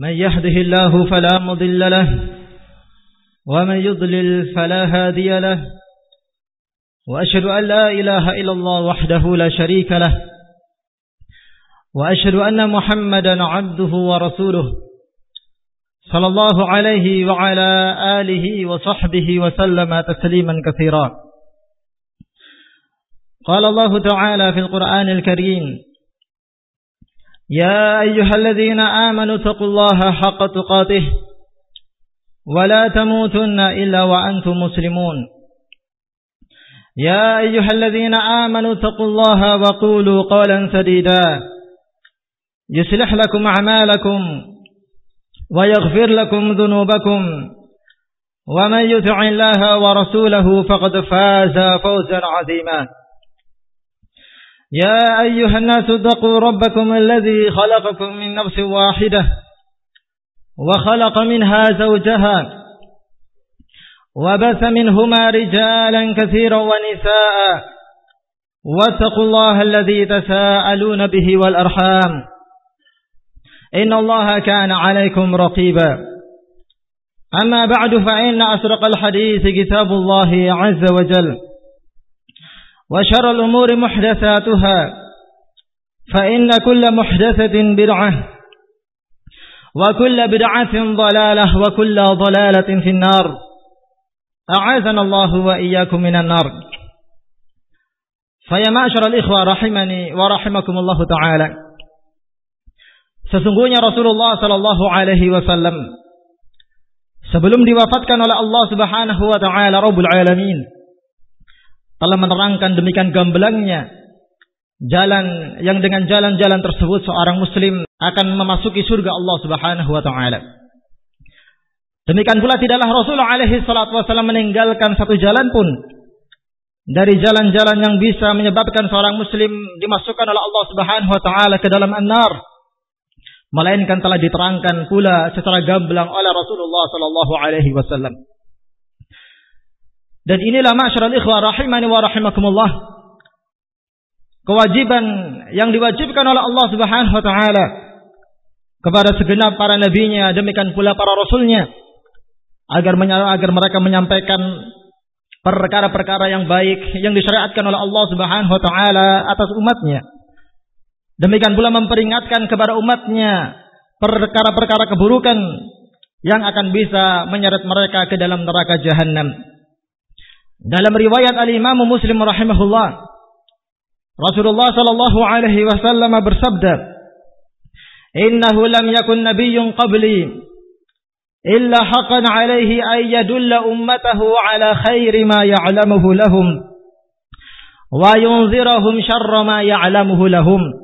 من يهده الله فلا مضل له ومن يضلل فلا هادي له وأشهد أن لا إله إلا الله وحده لا شريك له وأشهد أن محمدا عبده ورسوله صلى الله عليه وعلى آله وصحبه وسلم تسليما كثيرا. قال الله تعالى في القرآن الكريم يا أيها الذين آمنوا اتقوا الله حق تقاته ولا تموتن إلا وأنتم مسلمون. يا أيها الذين آمنوا اتقوا الله وقولوا قولا سديدا. يصلح لكم أعمالكم ويغفر لكم ذنوبكم. ومن يطع الله ورسوله فقد فاز فوزا عظيما. يا أيها الناس اتقوا ربكم الذي خلقكم من نفس واحدة وخلق منها زوجها وبث منهما رجالا كثيرا ونساء واتقوا الله الذي تساءلون به والأرحام إن الله كان عليكم رقيبا أما بعد فإن أسرق الحديث كتاب الله عز وجل وشر الأمور محدثاتها فإن كل محدثة بدعة وكل بدعة ضلالة وكل ضلالة في النار. أعاذنا الله وإياكم من النار. فيا معشر الإخوة رحمني ورحمكم الله تعالى. Sesungguhnya Rasulullah sallallahu alaihi wasallam sebelum diwafatkan oleh Allah Subhanahu wa taala Rabbul Alamin telah menerangkan demikian gamblangnya jalan yang dengan jalan-jalan tersebut seorang muslim akan memasuki surga Allah Subhanahu wa taala. Demikian pula tidaklah Rasulullah alaihi salatu wasallam meninggalkan satu jalan pun dari jalan-jalan yang bisa menyebabkan seorang muslim dimasukkan oleh Allah Subhanahu wa taala ke dalam an-nar. Melainkan telah diterangkan pula secara gamblang oleh Rasulullah sallallahu alaihi wasallam. Dan inilah masyarakat ikhwah rahimani wa rahimakumullah. Kewajiban yang diwajibkan oleh Allah Subhanahu wa taala kepada segenap para nabinya demikian pula para rasulnya agar agar mereka menyampaikan perkara-perkara yang baik yang disyariatkan oleh Allah Subhanahu wa taala atas umatnya. Demikian pula memperingatkan kepada umatnya perkara-perkara keburukan yang akan bisa menyeret mereka ke dalam neraka jahanam. Dalam riwayat Al-Imam Muslim rahimahullah, Rasulullah sallallahu alaihi wasallam bersabda, "Innahu lam yakun nabiyyun qabli illa haqqan alaihi ay yadulla ummatahu ala khairi ma ya'lamuhu lahum yunzirahum syarra ma ya'lamuhu lahum."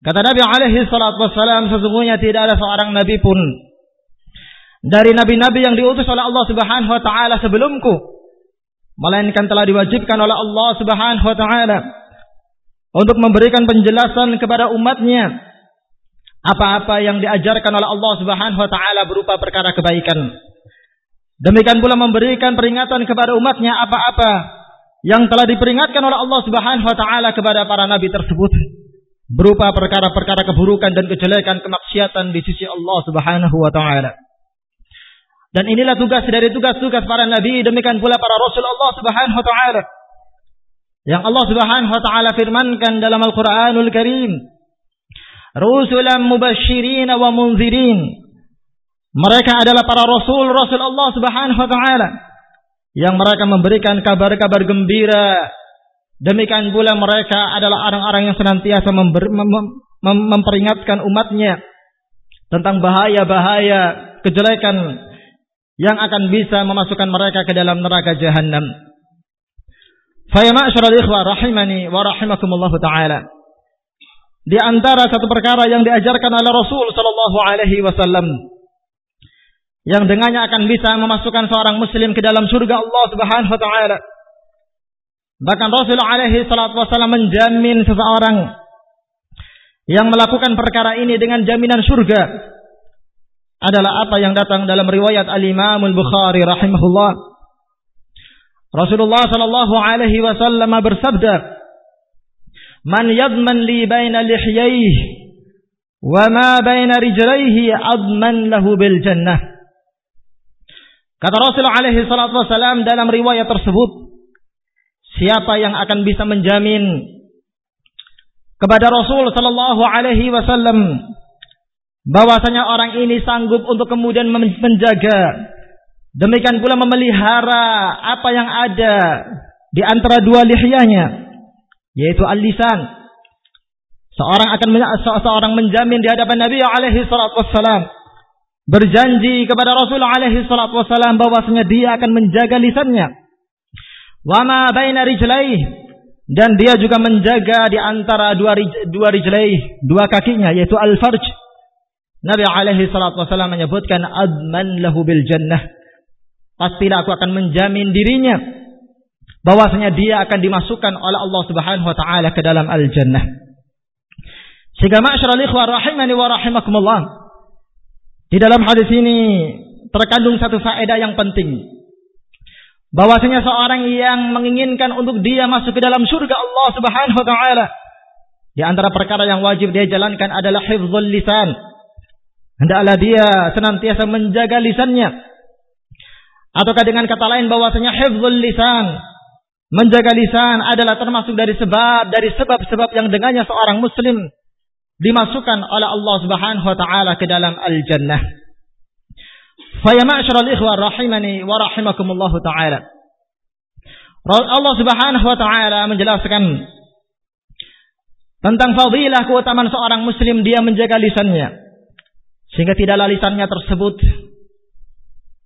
Kata Nabi alaihi salatu wassalam, sesungguhnya tidak ada seorang nabi pun dari nabi-nabi yang diutus oleh Allah Subhanahu wa taala sebelumku melainkan telah diwajibkan oleh Allah Subhanahu wa taala untuk memberikan penjelasan kepada umatnya apa-apa yang diajarkan oleh Allah Subhanahu wa taala berupa perkara kebaikan. Demikian pula memberikan peringatan kepada umatnya apa-apa yang telah diperingatkan oleh Allah Subhanahu wa taala kepada para nabi tersebut berupa perkara-perkara keburukan dan kejelekan kemaksiatan di sisi Allah Subhanahu wa taala. Dan inilah tugas dari tugas-tugas para nabi demikian pula para rasul Allah Subhanahu wa taala. Yang Allah Subhanahu wa taala firmankan dalam Al-Qur'anul Karim. Rusulan mubasysyirin wa munzirin. Mereka adalah para rasul rasul Allah Subhanahu wa taala yang mereka memberikan kabar-kabar gembira. Demikian pula mereka adalah orang-orang yang senantiasa member, mem, mem, memperingatkan umatnya tentang bahaya-bahaya kejelekan yang akan bisa memasukkan mereka ke dalam neraka jahanam. Fa ya ma'syaral ikhwah rahimani wa rahimakumullah taala. Di antara satu perkara yang diajarkan oleh Rasul sallallahu alaihi wasallam yang dengannya akan bisa memasukkan seorang muslim ke dalam surga Allah Subhanahu wa taala. Bahkan Rasul alaihi salatu wasallam menjamin seseorang yang melakukan perkara ini dengan jaminan surga adalah apa yang datang dalam riwayat Al-Imam Al-Bukhari rahimahullah. Rasulullah sallallahu alaihi wasallam bersabda, "Man yadman li baina lihyayhi wa ma baina rijlaihi adman lahu bil jannah. Kata Rasulullah alaihi salatu wasalam dalam riwayat tersebut, siapa yang akan bisa menjamin kepada Rasul sallallahu alaihi wasallam bahwasanya orang ini sanggup untuk kemudian menjaga demikian pula memelihara apa yang ada di antara dua lihyahnya yaitu al-lisan Seorang akan seorang menjamin di hadapan Nabi alaihi salatu wassalam berjanji kepada Rasul alaihi salatu wassalam bahwasanya dia akan menjaga lisannya. Wa ma baina dan dia juga menjaga di antara dua dua rijlaih, dua kakinya yaitu al-farj. Nabi alaihi salatu wassalam menyebutkan adman lahu bil jannah. Pastilah aku akan menjamin dirinya bahwasanya dia akan dimasukkan oleh Allah Subhanahu wa taala ke dalam al-jannah. Sehingga ma'asyiral ikhwah rahimani wa rahimakumullah. Di dalam hadis ini terkandung satu faedah yang penting. Bahwasanya seorang yang menginginkan untuk dia masuk ke dalam surga Allah Subhanahu wa taala di antara perkara yang wajib dia jalankan adalah hifdzul lisan. Hendaklah dia senantiasa menjaga lisannya. Ataukah dengan kata lain bahwasanya hifdzul lisan menjaga lisan adalah termasuk dari sebab dari sebab-sebab yang dengannya seorang muslim dimasukkan oleh Allah Subhanahu wa taala ke dalam al-jannah. Fa ya ikhwah rahimani wa rahimakumullah taala. Allah Subhanahu wa taala menjelaskan tentang fadilah keutamaan seorang muslim dia menjaga lisannya sehingga tidaklah lisannya tersebut.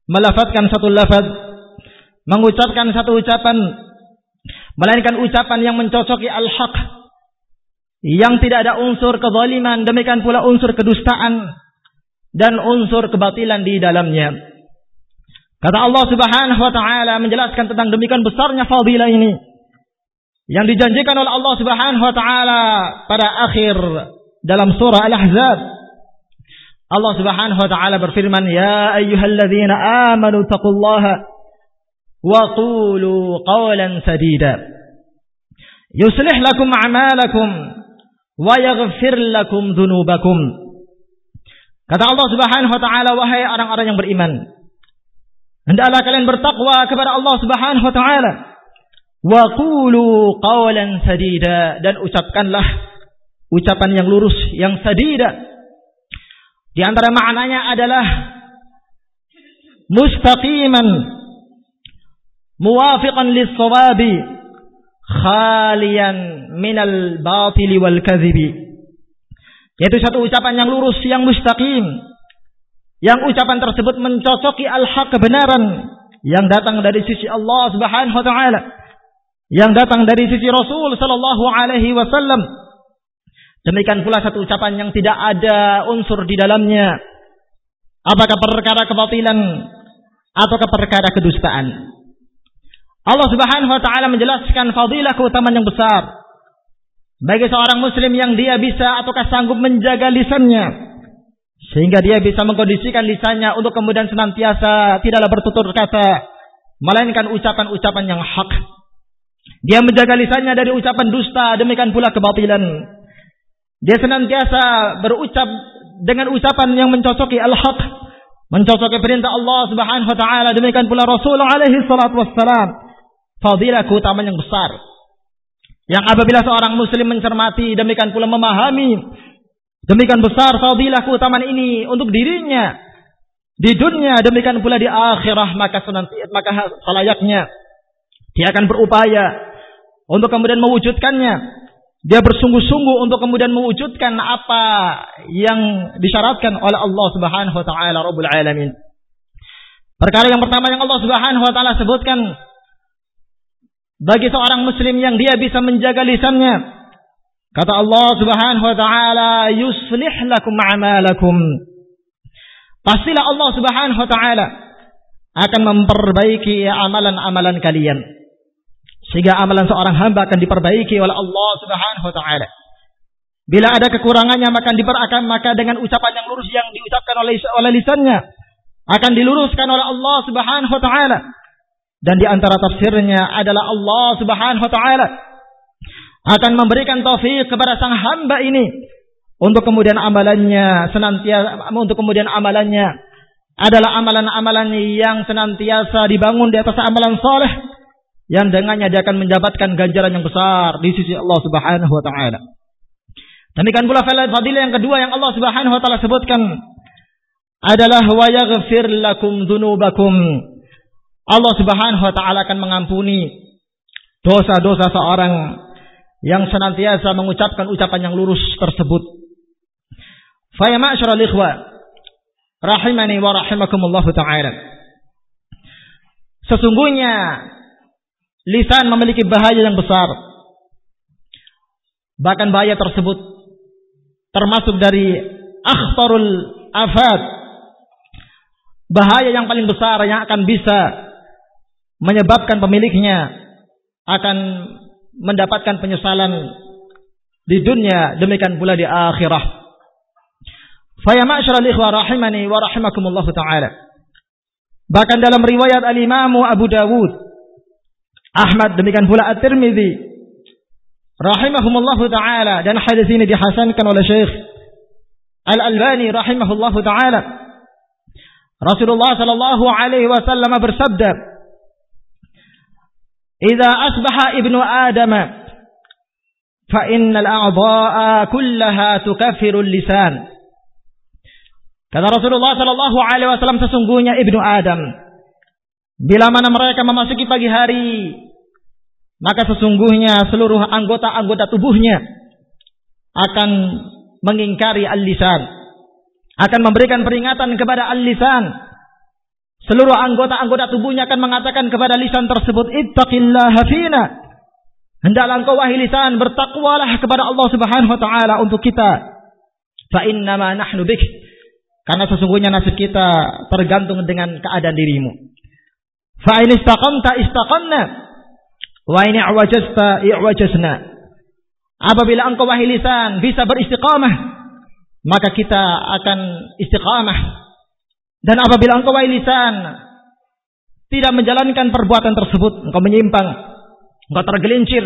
Melafatkan satu lafaz. Mengucapkan satu ucapan. Melainkan ucapan yang mencocoki al-haq. Yang tidak ada unsur kezaliman, demikian pula unsur kedustaan. Dan unsur kebatilan di dalamnya. Kata Allah Subhanahu wa taala menjelaskan tentang demikian besarnya fadilah ini. Yang dijanjikan oleh Allah Subhanahu wa taala pada akhir dalam surah Al-Ahzab. Allah Subhanahu wa taala berfirman, "Ya ayyuhalladzina amanu taqullaha wa qulu qawlan sadida." Yuslih lakum a'malakum wa yaghfir lakum dzunubakum. Kata Allah Subhanahu wa taala wahai orang-orang yang beriman, hendaklah kalian bertakwa kepada Allah Subhanahu wa taala. Wa qulu qawlan sadida dan ucapkanlah ucapan yang lurus, yang sadida. Di antara maknanya adalah mustaqiman muwafiqan lis-sawabi khalian minal batili wal kadhibi. Yaitu satu ucapan yang lurus, yang mustaqim. Yang ucapan tersebut mencocoki al-haq kebenaran yang datang dari sisi Allah Subhanahu wa taala. Yang datang dari sisi Rasul sallallahu alaihi wasallam. Demikian pula satu ucapan yang tidak ada unsur di dalamnya. Apakah perkara kebatilan ataukah perkara kedustaan. Allah Subhanahu wa taala menjelaskan fadilah keutamaan yang besar bagi seorang muslim yang dia bisa ataukah sanggup menjaga lisannya sehingga dia bisa mengkondisikan lisannya untuk kemudian senantiasa tidaklah bertutur kata melainkan ucapan-ucapan yang hak. Dia menjaga lisannya dari ucapan dusta demikian pula kebatilan. Dia senantiasa berucap dengan ucapan yang mencocoki al-haq, mencocoki perintah Allah Subhanahu wa taala. Demikian pula Rasul alaihi salatu wassalam. Fadilah keutamaan yang besar. Yang apabila seorang muslim mencermati demikian pula memahami. Demikian besar fadilah keutamaan ini untuk dirinya. Di dunia demikian pula di akhirah maka senantiasa maka salayaknya dia akan berupaya untuk kemudian mewujudkannya. Dia bersungguh-sungguh untuk kemudian mewujudkan apa yang disyaratkan oleh Allah Subhanahu wa taala Rabbul Alamin. Perkara yang pertama yang Allah Subhanahu wa taala sebutkan bagi seorang muslim yang dia bisa menjaga lisannya. Kata Allah Subhanahu wa taala, "Yuslih lakum a'malakum." Pastilah Allah Subhanahu wa taala akan memperbaiki amalan-amalan kalian. Sehingga amalan seorang hamba akan diperbaiki oleh Allah Subhanahu wa taala. Bila ada kekurangannya maka diperakan maka dengan ucapan yang lurus yang diucapkan oleh oleh lisannya akan diluruskan oleh Allah Subhanahu wa taala. Dan di antara tafsirnya adalah Allah Subhanahu wa taala. Akan memberikan taufik kepada sang hamba ini. Untuk kemudian amalannya senantiasa untuk kemudian amalannya adalah amalan-amalan yang senantiasa dibangun di atas amalan soleh yang dengannya dia akan mendapatkan ganjaran yang besar di sisi Allah Subhanahu wa taala. Demikian pula fadilah yang kedua yang Allah Subhanahu wa taala sebutkan adalah wa yaghfir lakum dzunubakum. Allah Subhanahu wa taala akan mengampuni dosa-dosa seorang yang senantiasa mengucapkan ucapan yang lurus tersebut. Faya ma'asyiral ikhwa rahimani wa rahimakumullah taala. Sesungguhnya lisan memiliki bahaya yang besar. Bahkan bahaya tersebut termasuk dari akhtarul afat. Bahaya yang paling besar yang akan bisa menyebabkan pemiliknya akan mendapatkan penyesalan di dunia demikian pula di akhirah. Faya ma'asyiral ikhwa rahimani wa rahimakumullah taala. Bahkan dalam riwayat al-Imam Abu Dawud, Ahmad demikian pula At-Tirmizi rahimahumullah taala dan hadis ini dihasankan oleh Syekh Al-Albani rahimahullah taala. Rasulullah sallallahu alaihi wasallam bersabda, "Idza asbaha ibnu Adam fa innal a'dha'a kullaha tukaffiru al-lisan." Kata Rasulullah Sallallahu Alaihi Wasallam sesungguhnya ibnu Adam, bila mana mereka memasuki pagi hari, maka sesungguhnya seluruh anggota-anggota tubuhnya akan mengingkari al-lisan, akan memberikan peringatan kepada al-lisan. Seluruh anggota-anggota tubuhnya akan mengatakan kepada lisan tersebut, Ittaqillah fina. Hendaklah engkau wahai lisan bertakwalah kepada Allah Subhanahu wa taala untuk kita. Fa innama nahnu bik karena sesungguhnya nasib kita tergantung dengan keadaan dirimu. Fa in istaqamta istaqamna wa in i'wajasta i'wajasna. Apabila engkau wahai lisan bisa beristiqamah, maka kita akan istiqamah. Dan apabila engkau wahai lisan tidak menjalankan perbuatan tersebut, engkau menyimpang, engkau tergelincir,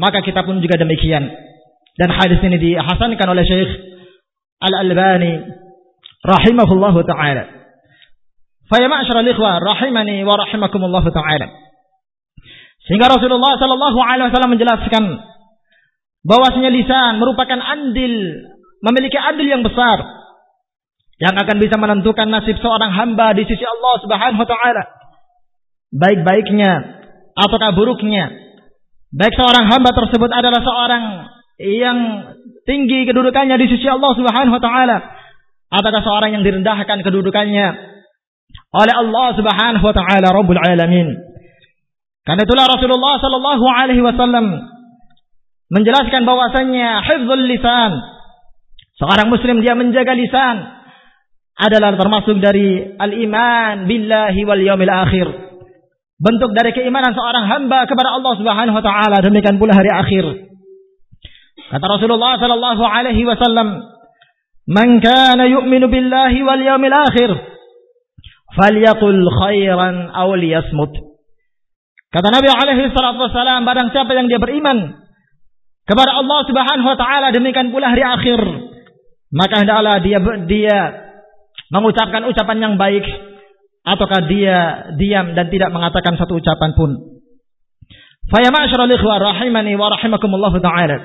maka kita pun juga demikian. Dan hadis ini dihasankan oleh Syekh Al-Albani rahimahullahu taala. Fa ya ma'syaral ikhwah rahimani wa rahimakumullahu taala. Sehingga Rasulullah sallallahu alaihi wasallam menjelaskan bahwasanya lisan merupakan andil memiliki andil yang besar yang akan bisa menentukan nasib seorang hamba di sisi Allah Subhanahu wa taala. Baik-baiknya ataukah buruknya. Baik seorang hamba tersebut adalah seorang yang tinggi kedudukannya di sisi Allah Subhanahu wa taala Apakah seorang yang direndahkan kedudukannya oleh Allah Subhanahu wa taala Rabbul Alamin. Karena itulah Rasulullah sallallahu alaihi wasallam menjelaskan bahwasanya hifdzul lisan seorang muslim dia menjaga lisan adalah termasuk dari al-iman billahi wal yaumil akhir. Bentuk dari keimanan seorang hamba kepada Allah Subhanahu wa taala demikian pula hari akhir. Kata Rasulullah sallallahu alaihi wasallam, Man kana yu'minu billahi wal yawmil akhir falyaqul khairan aw liyasmut. Kata Nabi alaihi salatu wasalam, barang siapa yang dia beriman kepada Allah Subhanahu wa taala demikian pula hari akhir, maka hendaklah dia dia mengucapkan ucapan yang baik ataukah dia diam dan tidak mengatakan satu ucapan pun. Fa ya ma'syaral ikhwah rahimani wa rahimakumullah taala.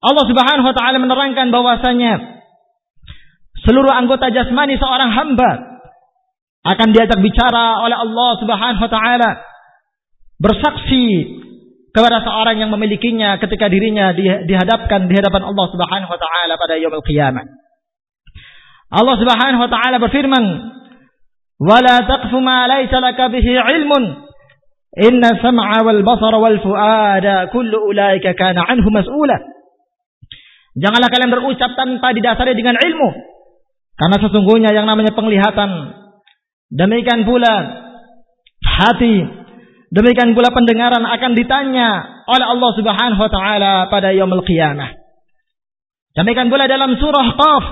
Allah Subhanahu wa taala menerangkan bahwasanya seluruh anggota jasmani seorang hamba akan diajak bicara oleh Allah Subhanahu wa taala bersaksi kepada seorang yang memilikinya ketika dirinya dihadapkan di hadapan Allah Subhanahu wa taala pada yaumul qiyamah. Allah Subhanahu wa taala berfirman, "Wala taqfu ma laysa laka bihi 'ilmun. Inna sam'a wal basara wal fuada kullu ulaika kana 'anhu mas'ula." Janganlah kalian berucap tanpa didasari dengan ilmu. Karena sesungguhnya yang namanya penglihatan, demikian pula hati, demikian pula pendengaran akan ditanya oleh Allah Subhanahu wa taala pada yaumul qiyamah. Demikian pula dalam surah Qaf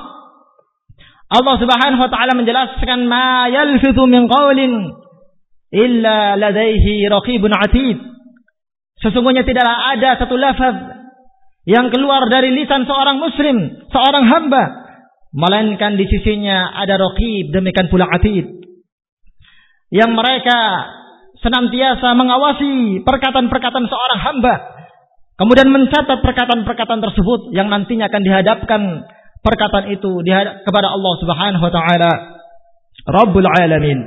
Allah Subhanahu wa taala menjelaskan ma yalfithu min qawlin illa ladaihi raqibun atid. Sesungguhnya tidaklah ada satu lafaz yang keluar dari lisan seorang muslim, seorang hamba, melainkan di sisinya ada raqib demikian pula atid. Yang mereka senantiasa mengawasi perkataan-perkataan seorang hamba, kemudian mencatat perkataan-perkataan tersebut yang nantinya akan dihadapkan perkataan itu kepada Allah Subhanahu wa taala Rabbul alamin.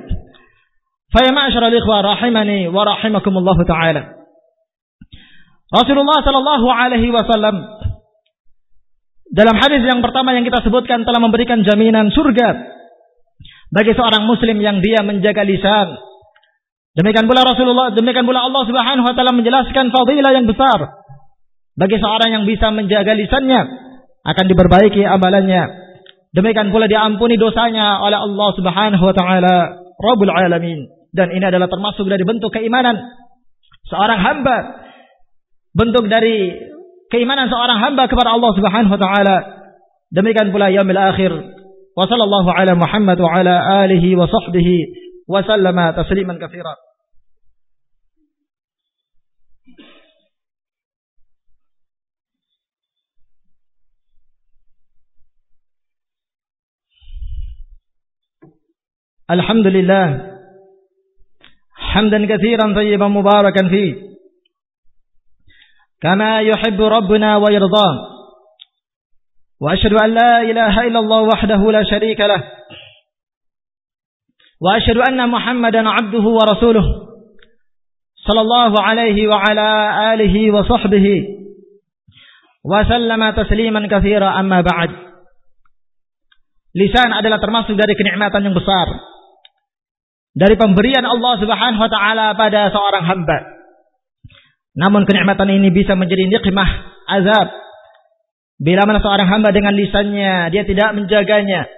Fa ya rahimani wa rahimakumullah taala. Rasulullah Shallallahu Alaihi Wasallam dalam hadis yang pertama yang kita sebutkan telah memberikan jaminan surga bagi seorang muslim yang dia menjaga lisan. Demikian pula Rasulullah, demikian pula Allah Subhanahu wa taala menjelaskan fadilah yang besar bagi seorang yang bisa menjaga lisannya akan diperbaiki amalannya. Demikian pula diampuni dosanya oleh Allah Subhanahu wa taala Rabbul alamin. Dan ini adalah termasuk dari bentuk keimanan seorang hamba bentuk dari keimanan seorang hamba kepada Allah Subhanahu wa taala. Demikian pula yaumil akhir. وصلى الله على محمد وعلى آله وصحبه وسلم تسليما كثيرا. الحمد لله حمدا كثيرا طيبا مباركا فيه كما يحب ربنا ويرضاه وأشهد أن لا إله إلا الله وحده لا شريك له. وأشهد أن محمدا عبده ورسوله صلى الله عليه وعلى آله وصحبه وسلم تسليما كثيرا. أما بعد Lisan adalah termasuk dari kenikmatan yang besar. Dari pemberian Allah Subhanahu wa taala pada seorang hamba. Namun kenikmatan ini bisa menjadi nikmah azab. Bila mana seorang hamba dengan lisannya dia tidak menjaganya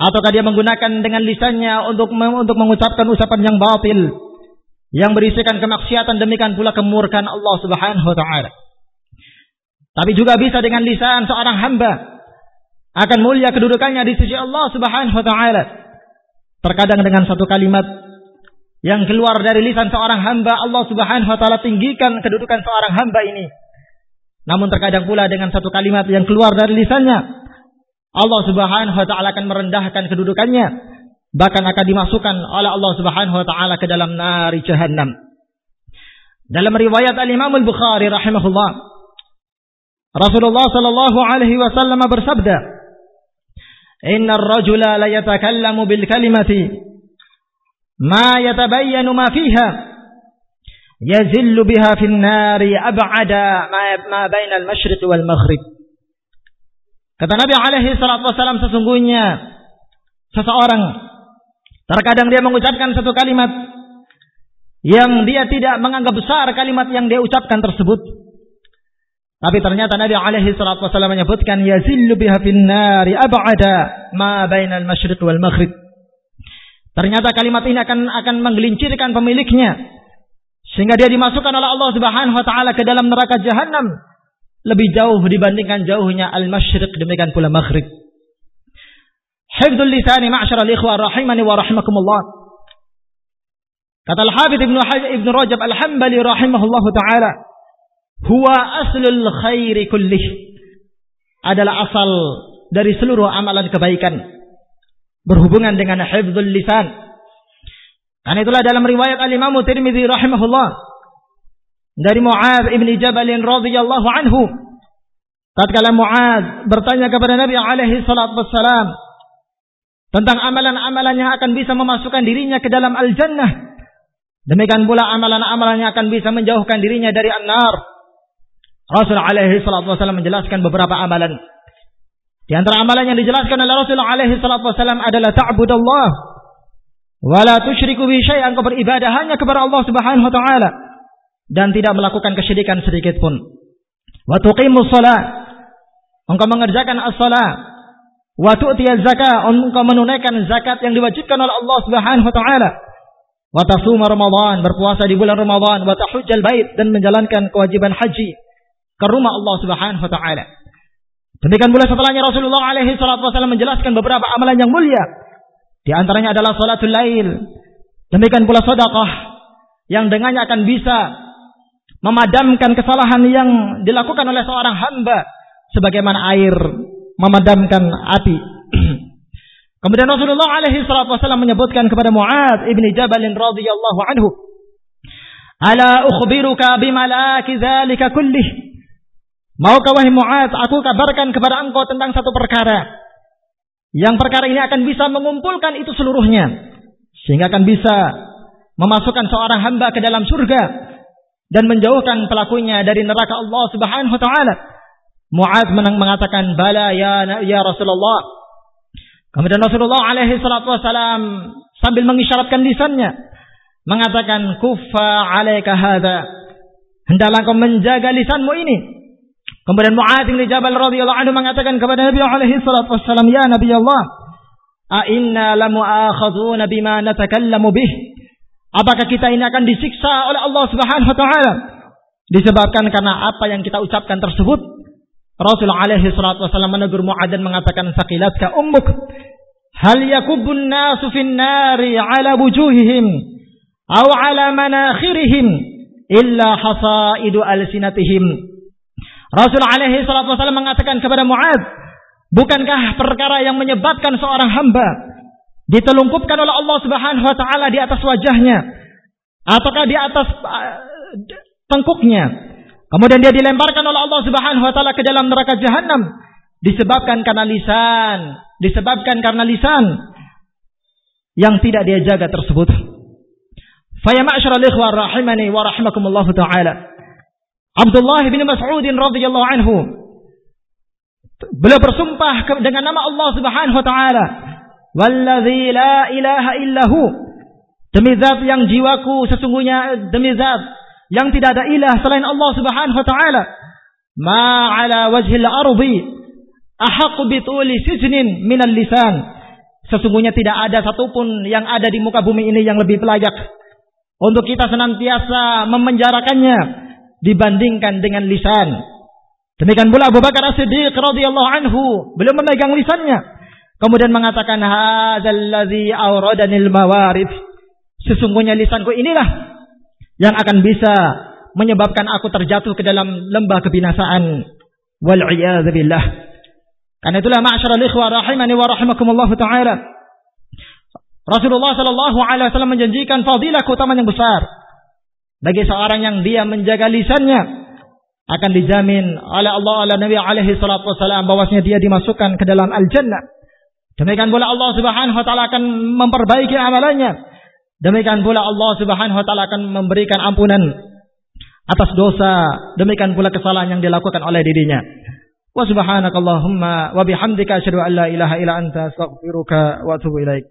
ataukah dia menggunakan dengan lisannya untuk untuk mengucapkan ucapan yang batil yang berisikan kemaksiatan demikian pula kemurkaan Allah Subhanahu wa taala. Tapi juga bisa dengan lisan seorang hamba akan mulia kedudukannya di sisi Allah Subhanahu wa taala. Terkadang dengan satu kalimat yang keluar dari lisan seorang hamba Allah Subhanahu wa taala tinggikan kedudukan seorang hamba ini. Namun terkadang pula dengan satu kalimat yang keluar dari lisannya, Allah Subhanahu wa taala akan merendahkan kedudukannya, bahkan akan dimasukkan oleh Allah Subhanahu wa taala ke dalam nari jahanam. Dalam riwayat Al-Imam Al-Bukhari rahimahullah, Rasulullah sallallahu alaihi wasallam bersabda, "Inna ar-rajula la yatakallamu bil kalimati ma yatabayyanu ma fiha." yazillu biha fin nari ab'ada ma bainal masyriq wal maghrib. Kata Nabi alaihi salatu wasallam sesungguhnya seseorang terkadang dia mengucapkan satu kalimat yang dia tidak menganggap besar kalimat yang dia ucapkan tersebut. Tapi ternyata Nabi alaihi salatu wasallam menyebutkan yazillu biha fin nari ab'ada ma bainal masyriq wal maghrib. Ternyata kalimat ini akan akan menggelincirkan pemiliknya sehingga dia dimasukkan oleh Allah Subhanahu wa taala ke dalam neraka jahanam lebih jauh dibandingkan jauhnya al-masyriq demikian pula maghrib. Hifdzul lisani ma'syaral ikhwah rahimani wa rahimakumullah. Kata Al-Hafidz Ibnu Ibnu Rajab Al-Hambali rahimahullahu taala, huwa aslul khairi kullih. Adalah asal dari seluruh amalan kebaikan berhubungan dengan hifdzul lisan. Karena itulah dalam riwayat Al-Imam Tirmidzi rahimahullah dari Muaz ibn Jabal radhiyallahu anhu tatkala Muaz bertanya kepada Nabi alaihi salatu wassalam tentang amalan-amalan yang akan bisa memasukkan dirinya ke dalam al-jannah. Demikian pula amalan-amalan yang akan bisa menjauhkan dirinya dari an-nar. Rasul alaihi salatu wassalam menjelaskan beberapa amalan. Di antara amalan yang dijelaskan oleh Rasulullah alaihi salatu wasallam adalah ta'budallah wa la tusyriku bi syai'an kau beribadah hanya kepada Allah Subhanahu wa taala dan tidak melakukan kesyirikan sedikit pun. Wa tuqimus shalah engkau mengerjakan as-salat wa tu'tiyaz zakat engkau menunaikan zakat yang diwajibkan oleh Allah Subhanahu wa taala. Wa tasuma Ramadan berpuasa di bulan Ramadan wa tahujjal bait dan menjalankan kewajiban haji ke rumah Allah Subhanahu wa taala. Demikian pula setelahnya Rasulullah alaihi salatu wasallam menjelaskan beberapa amalan yang mulia. Di antaranya adalah salatul lail. Demikian pula sedekah yang dengannya akan bisa memadamkan kesalahan yang dilakukan oleh seorang hamba sebagaimana air memadamkan api. Kemudian Rasulullah alaihi salatu wasallam menyebutkan kepada Mu'ad ibni Jabal radhiyallahu anhu, "Ala ukhbiruka bimalaki dzalika kullih?" Maukah wahai Mu'ad, aku kabarkan kepada engkau tentang satu perkara. Yang perkara ini akan bisa mengumpulkan itu seluruhnya. Sehingga akan bisa memasukkan seorang hamba ke dalam surga. Dan menjauhkan pelakunya dari neraka Allah subhanahu wa ta'ala. Mu'ad mengatakan, Bala ya, ya Rasulullah. Kemudian Rasulullah alaihi salatu wasalam sambil mengisyaratkan lisannya. Mengatakan, Kuffa alaika hadha. Hendaklah kau menjaga lisanmu ini. Kemudian Mu'adz bin Jabal radhiyallahu anhu mengatakan kepada Nabi alaihi salatu wasallam, "Ya Nabi Allah, a inna lamu'akhadzuna bima natakallamu bih?" Apakah kita ini akan disiksa oleh Allah Subhanahu wa taala disebabkan karena apa yang kita ucapkan tersebut? Rasulullah alaihi salatu wasallam menegur Mu'adz dan mengatakan, "Saqilatka ummuk." Hal yakubun nasu fin nari ala wujuhihim aw ala manakhirihim illa hasaidu alsinatihim Rasul alaihi salatu wasallam mengatakan kepada Mu'ad, bukankah perkara yang menyebabkan seorang hamba ditelungkupkan oleh Allah Subhanahu wa taala di atas wajahnya? Ataukah di atas uh, tengkuknya? Kemudian dia dilemparkan oleh Allah Subhanahu wa taala ke dalam neraka jahanam disebabkan karena lisan disebabkan karena lisan yang tidak dia jaga tersebut. Fa ya rahimani wa rahimakumullah taala Abdullah bin Mas'ud radhiyallahu anhu. Beliau bersumpah dengan nama Allah Subhanahu wa taala. Wallazi la ilaha illahu. Demi zat yang jiwaku sesungguhnya demi zat yang tidak ada ilah selain Allah Subhanahu wa taala. Ma ala wajhil ardi ahaq bi tuli sijnin minal lisan. Sesungguhnya tidak ada satupun yang ada di muka bumi ini yang lebih layak untuk kita senantiasa memenjarakannya dibandingkan dengan lisan. Demikian pula Abu Bakar As-Siddiq radhiyallahu anhu, beliau memegang lisannya. Kemudian mengatakan hadzal ladzi awradanil mawarid. Sesungguhnya lisanku inilah yang akan bisa menyebabkan aku terjatuh ke dalam lembah kebinasaan. Wal billah. Karena itulah ma'syaral ikhwah rahimani wa rahimakumullah taala. Rasulullah sallallahu alaihi wasallam menjanjikan fadilah keutamaan yang besar bagi seorang yang dia menjaga lisannya akan dijamin oleh Allah oleh Nabi alaihi salatu wasallam bahwasanya dia dimasukkan ke dalam al-jannah. Demikian pula Allah Subhanahu wa taala akan memperbaiki amalannya. Demikian pula Allah Subhanahu wa taala akan memberikan ampunan atas dosa, demikian pula kesalahan yang dilakukan oleh dirinya. Wa subhanakallahumma wa bihamdika asyhadu an la ilaha illa anta astaghfiruka wa atubu ilaik.